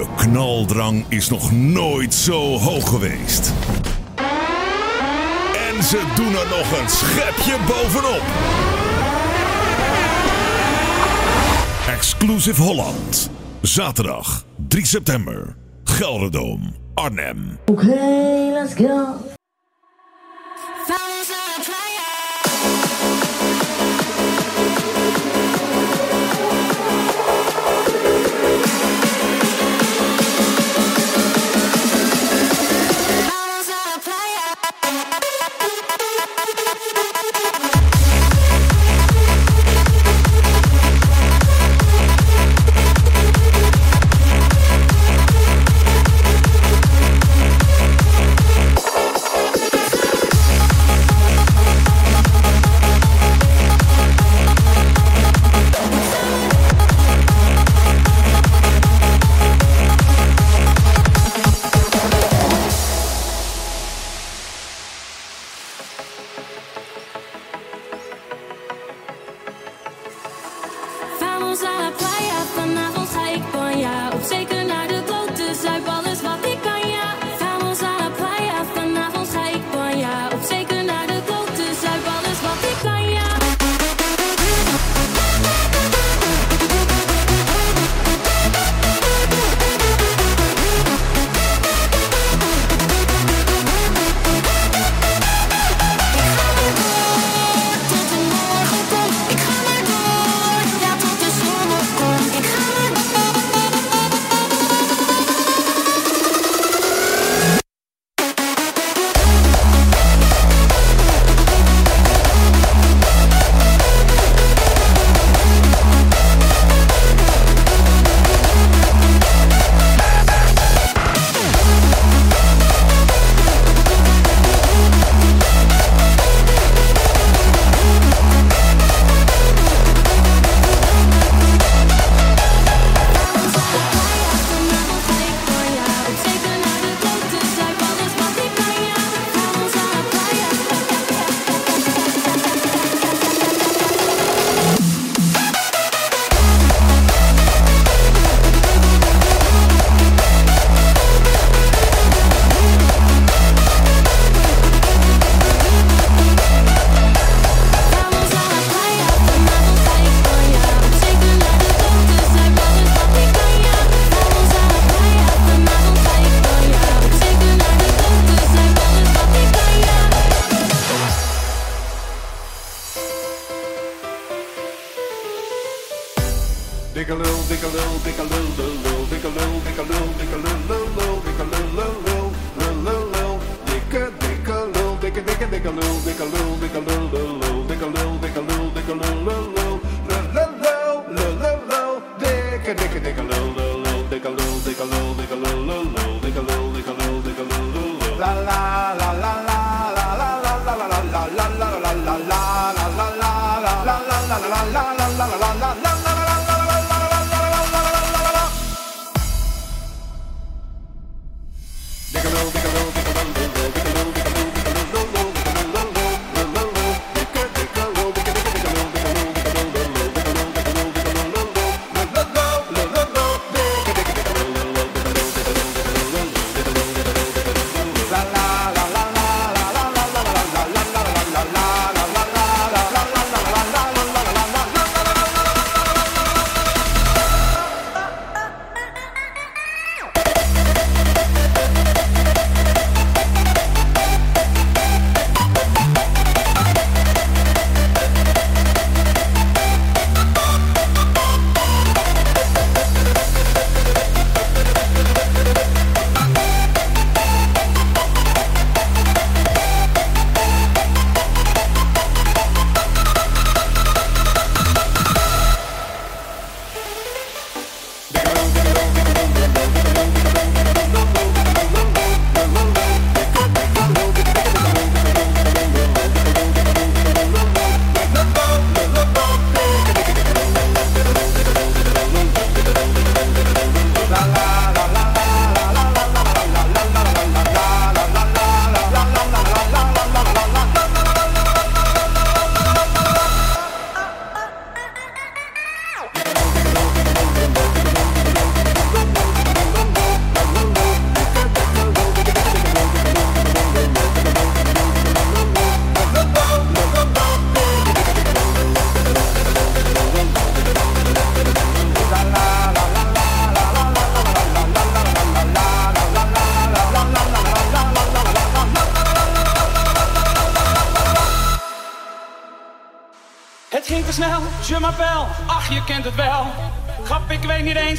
De knaldrang is nog nooit zo hoog geweest. En ze doen er nog een schepje bovenop. Exclusive Holland. Zaterdag 3 september. Gelderdom, Arnhem. Oké, let's go.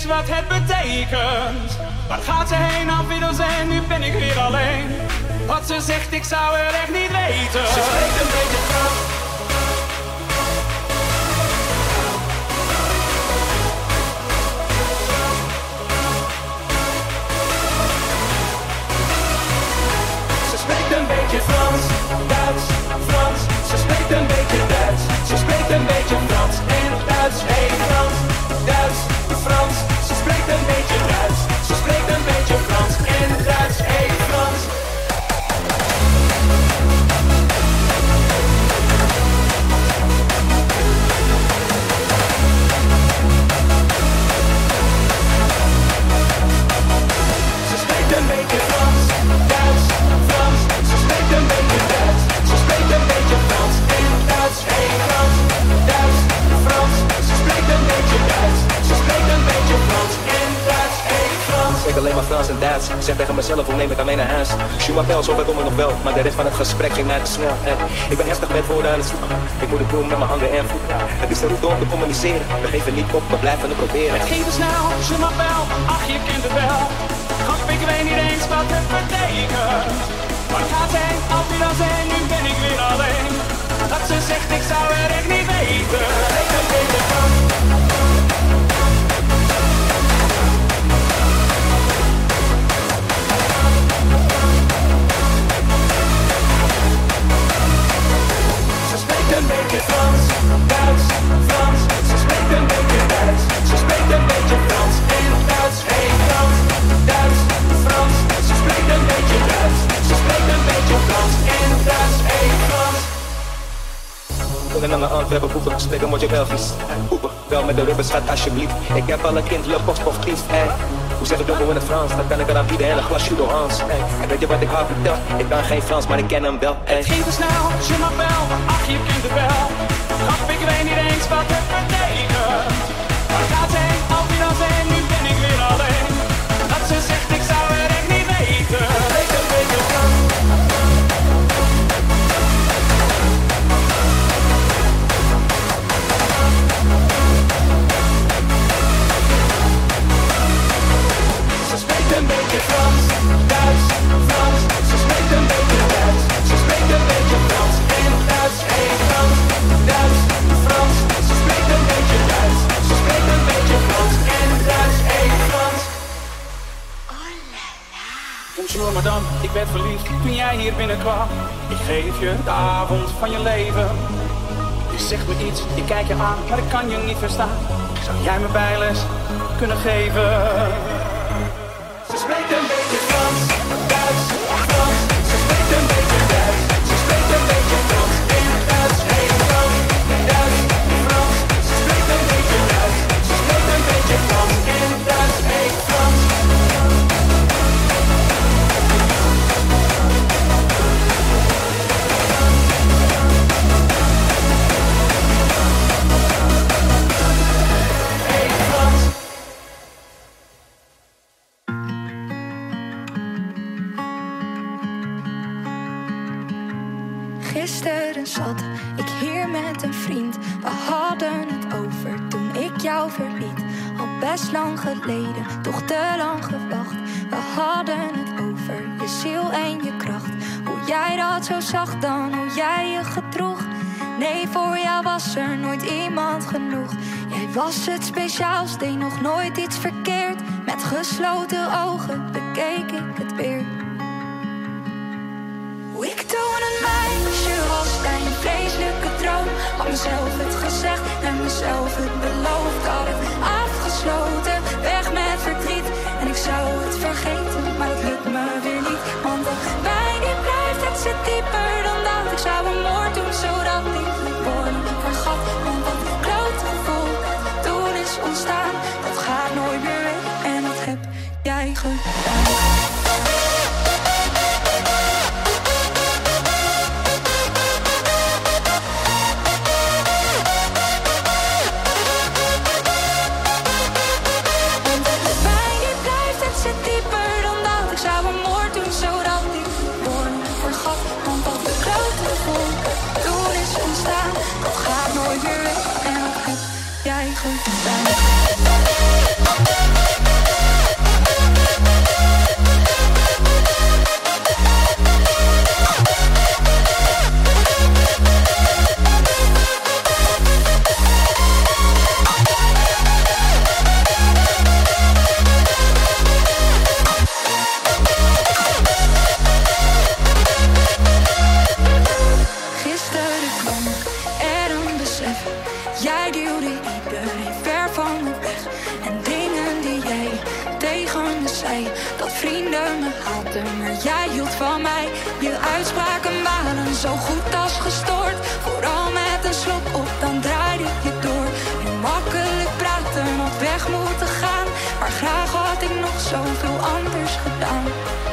Wat het betekent. Waar gaat ze heen, afwiddels en nu ben ik weer alleen. Wat ze zegt, ik zou het echt niet weten. Alleen maar Frans en Duits. Ik zeg tegen mezelf, hoe neem ik mee naar huis? M'appelle, zover kom ik nog wel. Maar de rest van het gesprek ging te snel. En ik ben heftig met woorden aan het zoeken. Ik moet het doen met mijn handen en voeten. Het is de route om te communiceren. We geven niet op, we blijven het proberen. Het ging te snel, m'appelle, ach je kent het wel. Ik weet niet eens wat het betekent. Waar gaat heen, als je dan zijn, nu ben ik weer alleen. Dat ze zegt, ik zou het echt niet weten. Ik je. Boeken, wel met de rubbers, schat alsjeblieft. Ik heb al een kind, le post of kies. Hoe zeg ik dat in het Frans? Dan kan ik eraan bieden en een glas Judo Hans. En weet je wat ik haar vertel? Ik kan geen Frans, maar ik ken hem wel. Het ging te snel, je m'appelle, ach je kent het wel. Grap, ik weet niet eens wat het Bonjour madame, ik werd verliefd toen jij hier binnenkwam. Ik geef je de avond van je leven. Je zegt me iets, ik kijk je aan, maar ik kan je niet verstaan. Zou jij me bijles kunnen geven? Ze spreekt een beetje Frans, Duits, Frans. Ze spreekt een beetje Duits. Ze spreekt een beetje toch te lang gewacht. We hadden het over je ziel en je kracht. Hoe jij dat zo zag dan, hoe jij je gedroeg. Nee, voor jou was er nooit iemand genoeg. Jij was het speciaals, deed nog nooit iets verkeerd. Met gesloten ogen bekeek ik het weer. Hoe ik toen een meisje was een vreselijke droom. Had mezelf het gezegd en mezelf het beloofd. Had het afgesloten, maar weer niet. Want pijn die blijft, het zit dieper dan dat. Ik zou een moord doen, zodat ik mijn woorden vergat. Want dat klote gevoel toen is ontstaan, dat gaat nooit meer weg. En dat heb jij gedaan. Zoveel anders gedaan.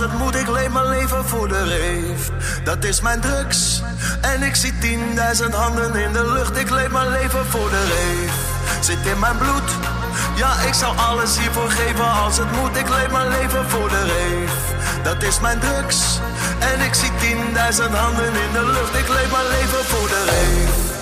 Als het moet. Ik leef mijn leven voor de reef. Dat is mijn drugs. En ik zie tienduizend handen in de lucht. Ik leef mijn leven voor de reef. Zit in mijn bloed. Ja, ik zal alles hiervoor geven als het moet. Ik leef mijn leven voor de reef. Dat is mijn drugs. En ik zie tienduizend handen in de lucht. Ik leef mijn leven voor de reef.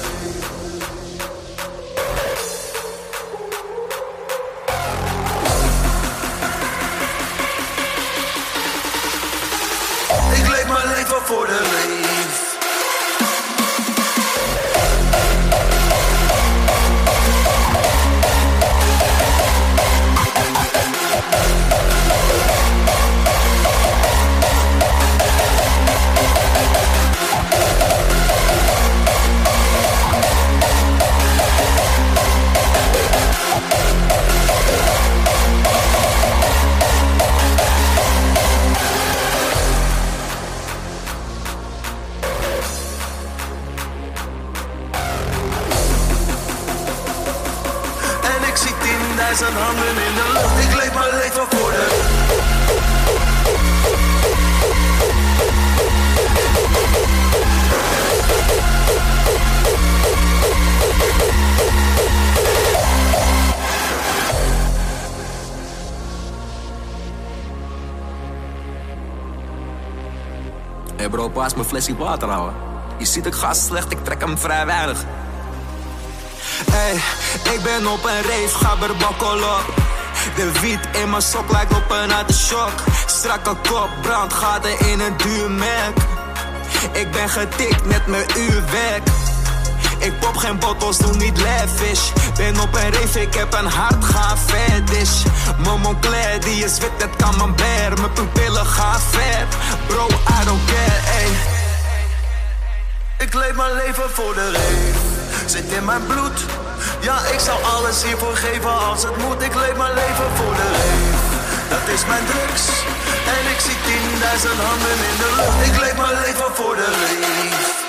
Flesje water houden. Je ziet ik ga slecht, ik trek hem vrij weinig. Hey, ik ben op een reef, ga berbokkel op. De wiet in mijn sok lijkt op een harde shock. Strakke kop, brandgaten in een duur merk. Ik ben getikt met mijn uurwerk. Ik pop geen bottles, doe niet lavish. Ben op een reef, ik heb een hart, ga fetish. Mijn die is wit, net camembert. Mijn pupillen gaan ver. Bro, I don't care, ey. Ik leef mijn leven voor de reef. Zit in mijn bloed. Ja, ik zal alles hiervoor geven als het moet. Ik leef mijn leven voor de reef. Dat is mijn drugs. En ik zie tienduizend handen in de lucht. Ik leef mijn leven voor de reef.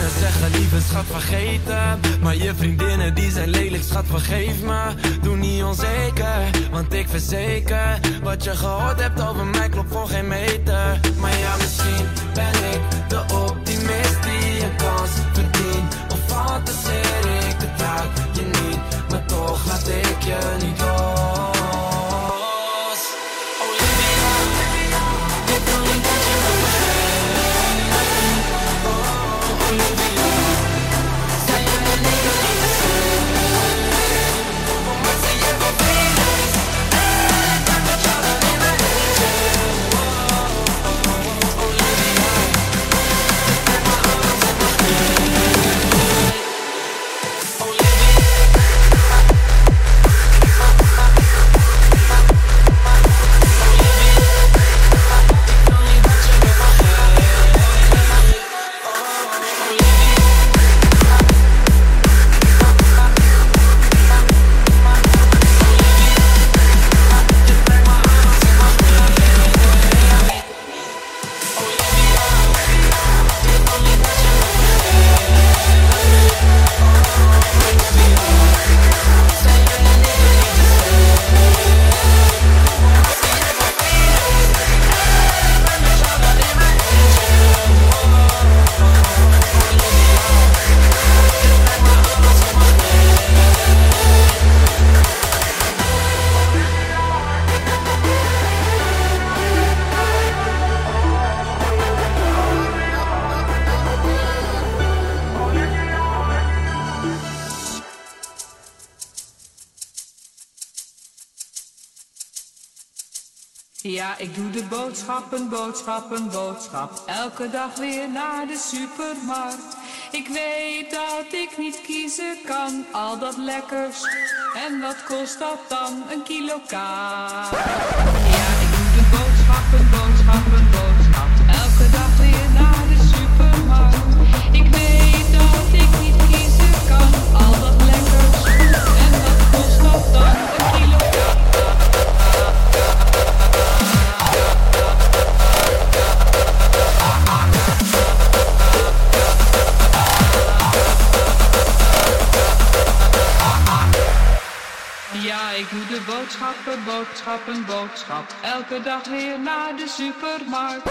en zeggen lieve schat vergeten. Maar je vriendinnen die zijn lelijk schat vergeef me. Doe niet onzeker, want ik verzeker. Wat je gehoord hebt over mij klopt voor geen meter. Maar ja misschien ben ik de optimist die je kans verdient. Of fantaseer ik de je niet Maar toch laat ik je niet los. Boodschappen, boodschappen, boodschap. Elke dag weer naar de supermarkt. Ik weet dat ik niet kiezen kan, al dat lekkers. En wat kost dat dan, een kilo kaas? Ja, ik doe de boodschappen, boodschappen, boodschap. Elke dag weer naar de supermarkt. Ik weet dat ik niet kiezen kan, al dat lekkers. En wat kost dat dan, Ja, ik doe de boodschappen, boodschappen, boodschap. Elke dag weer naar de supermarkt.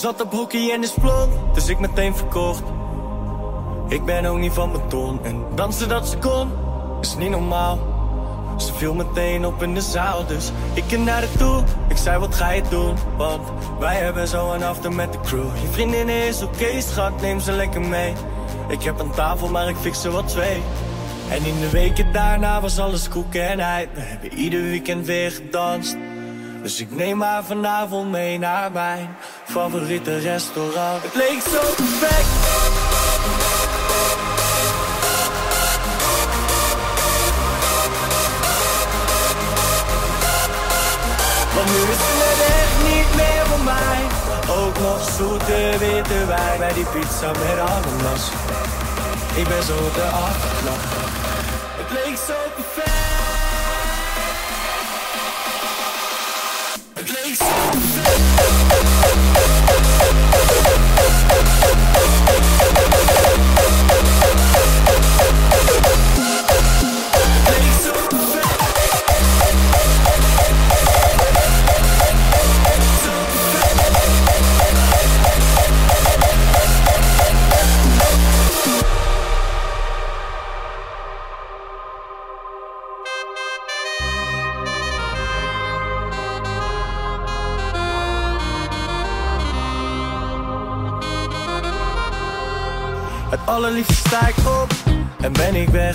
zat op hockey en is blond, dus ik meteen verkocht. Ik ben ook niet van mijn ton. en dansen dat ze kon, is niet normaal. Ze viel meteen op in de zaal, dus ik ging naar haar toe. Ik zei, wat ga je doen? Want wij hebben zo een after met de crew. Je vriendin is oké, schat, neem ze lekker mee. Ik heb een tafel, maar ik fix ze wat twee. En in de weken daarna was alles koek en hij. We hebben ieder weekend weer gedanst. Dus ik neem haar vanavond mee naar mijn favoriete restaurant. Het leek zo perfect. Want nu is het echt niet meer voor mij. Ook nog zoete witte wijn bij die pizza met ananas. Ik ben zo te afslag. Het leek zo perfect. face.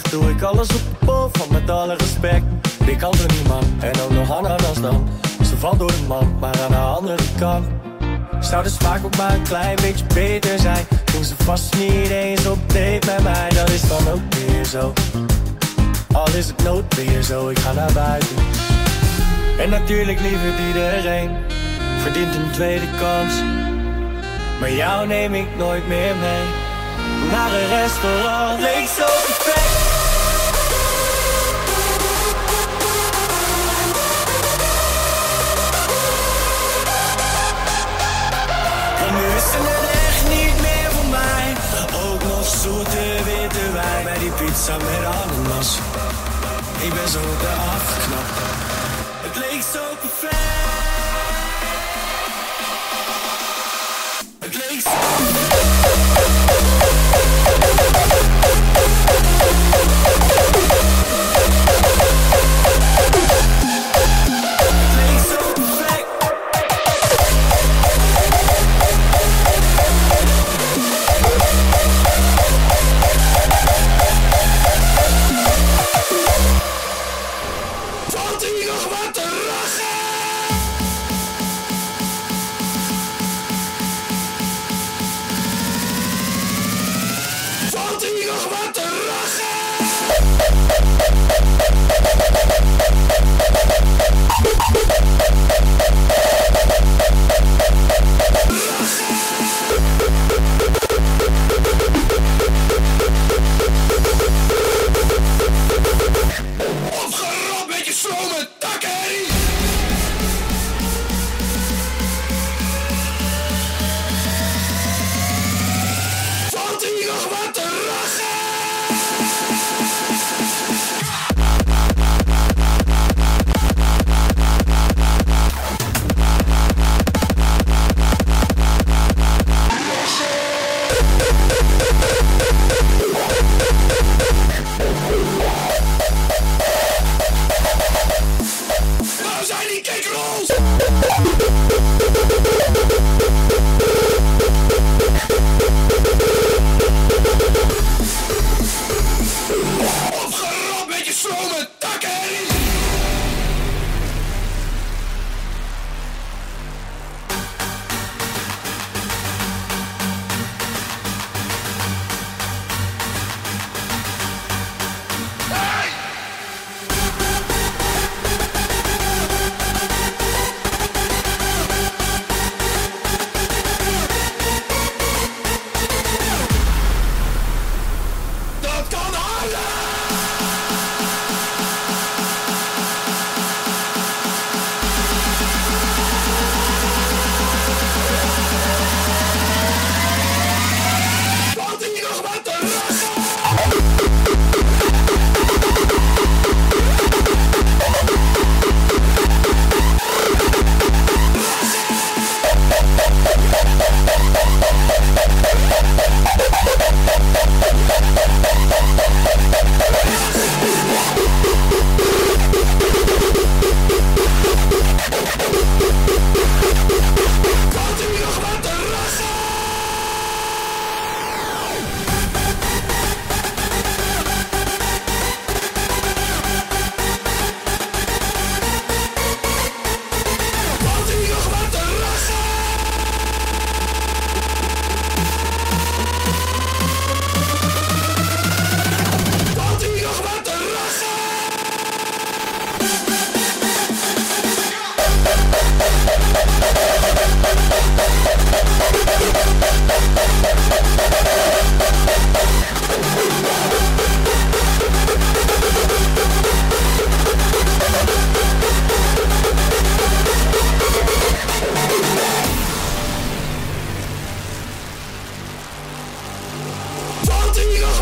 weg Doe ik alles op de van met alle respect. Ik kan er niet man, en ook nog harder als dan. Ze valt door de man, maar aan de andere kant. Zou de smaak ook maar een klein beetje beter zijn? Ging ze vast niet eens op date met mij Dat is dan ook weer zo. Al is het nooit weer zo, ik ga naar buiten. En natuurlijk liever iedereen Verdient een tweede kans. Maar jou neem ik nooit meer mee naar een restaurant. Leek zo perfect. Zoete witte wijn bij die pizza met ananas. Ik ben zo eraf geknapt. Het leek zo perfect. Het leek zo kan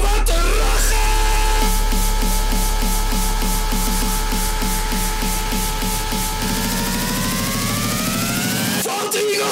Valt hier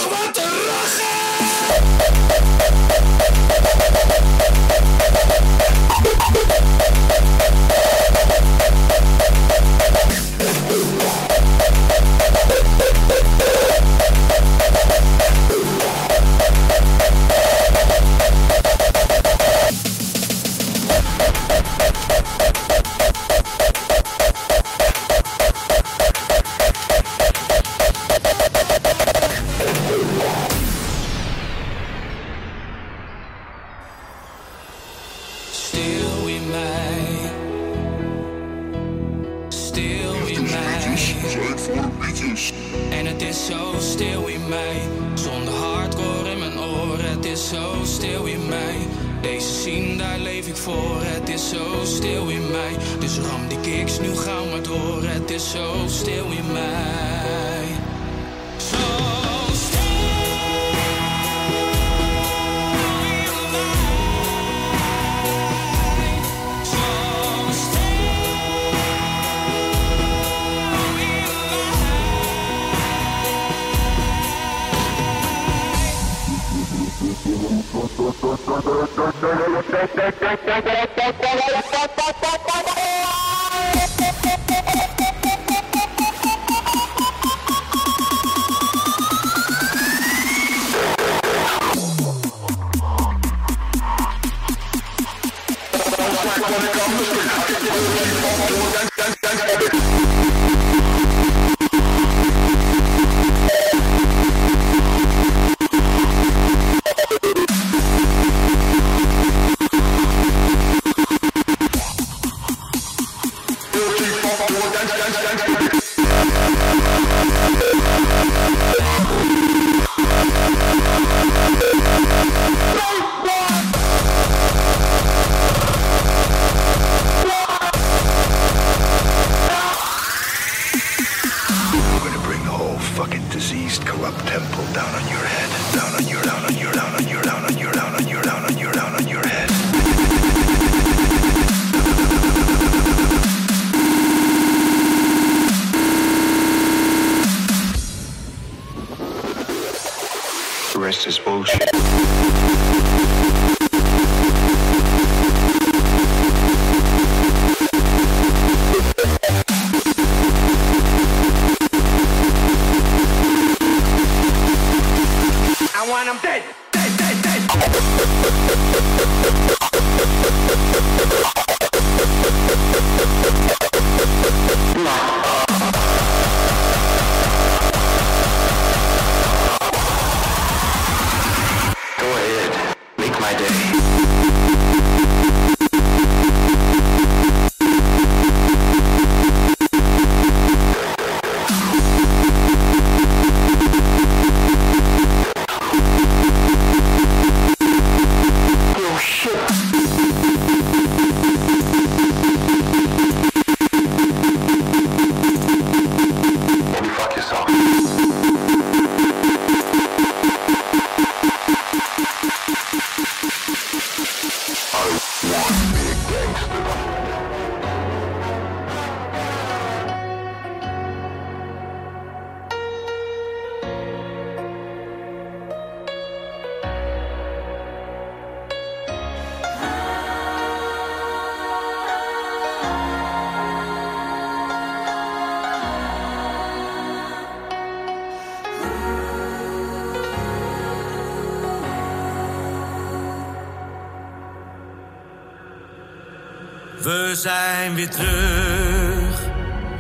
we zijn weer terug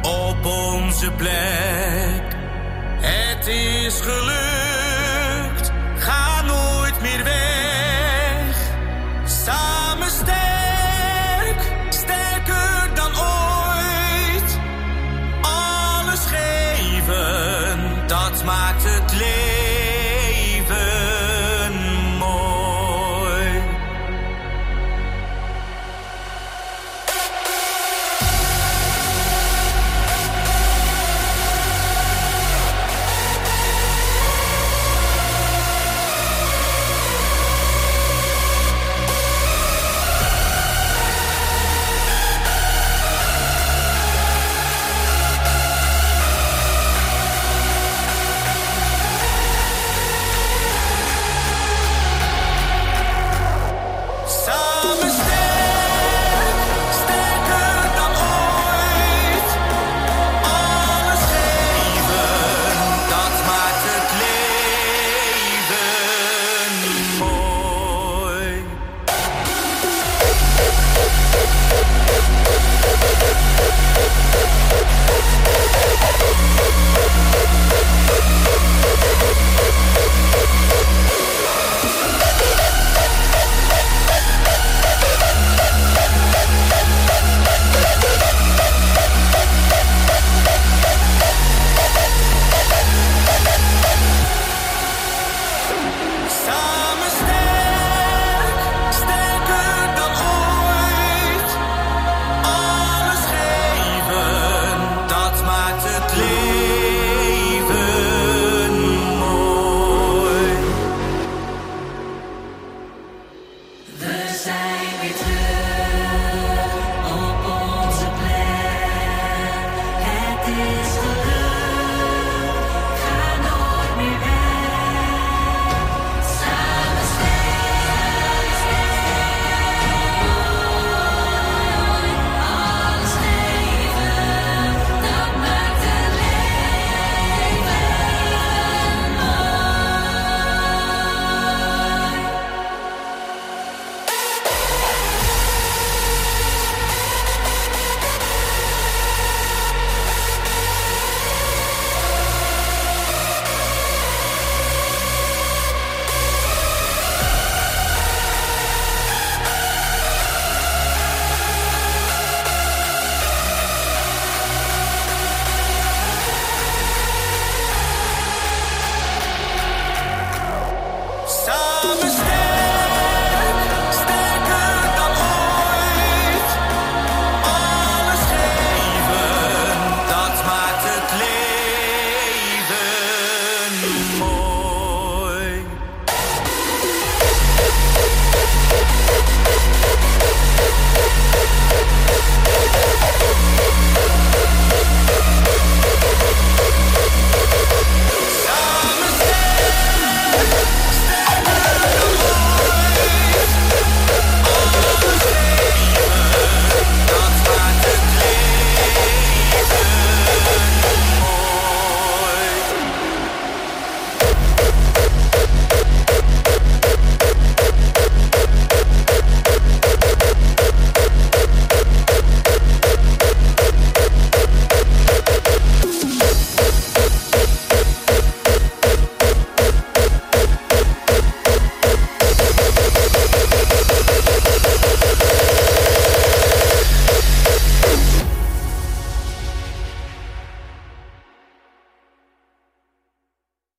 op onze plek. Het is gelukt.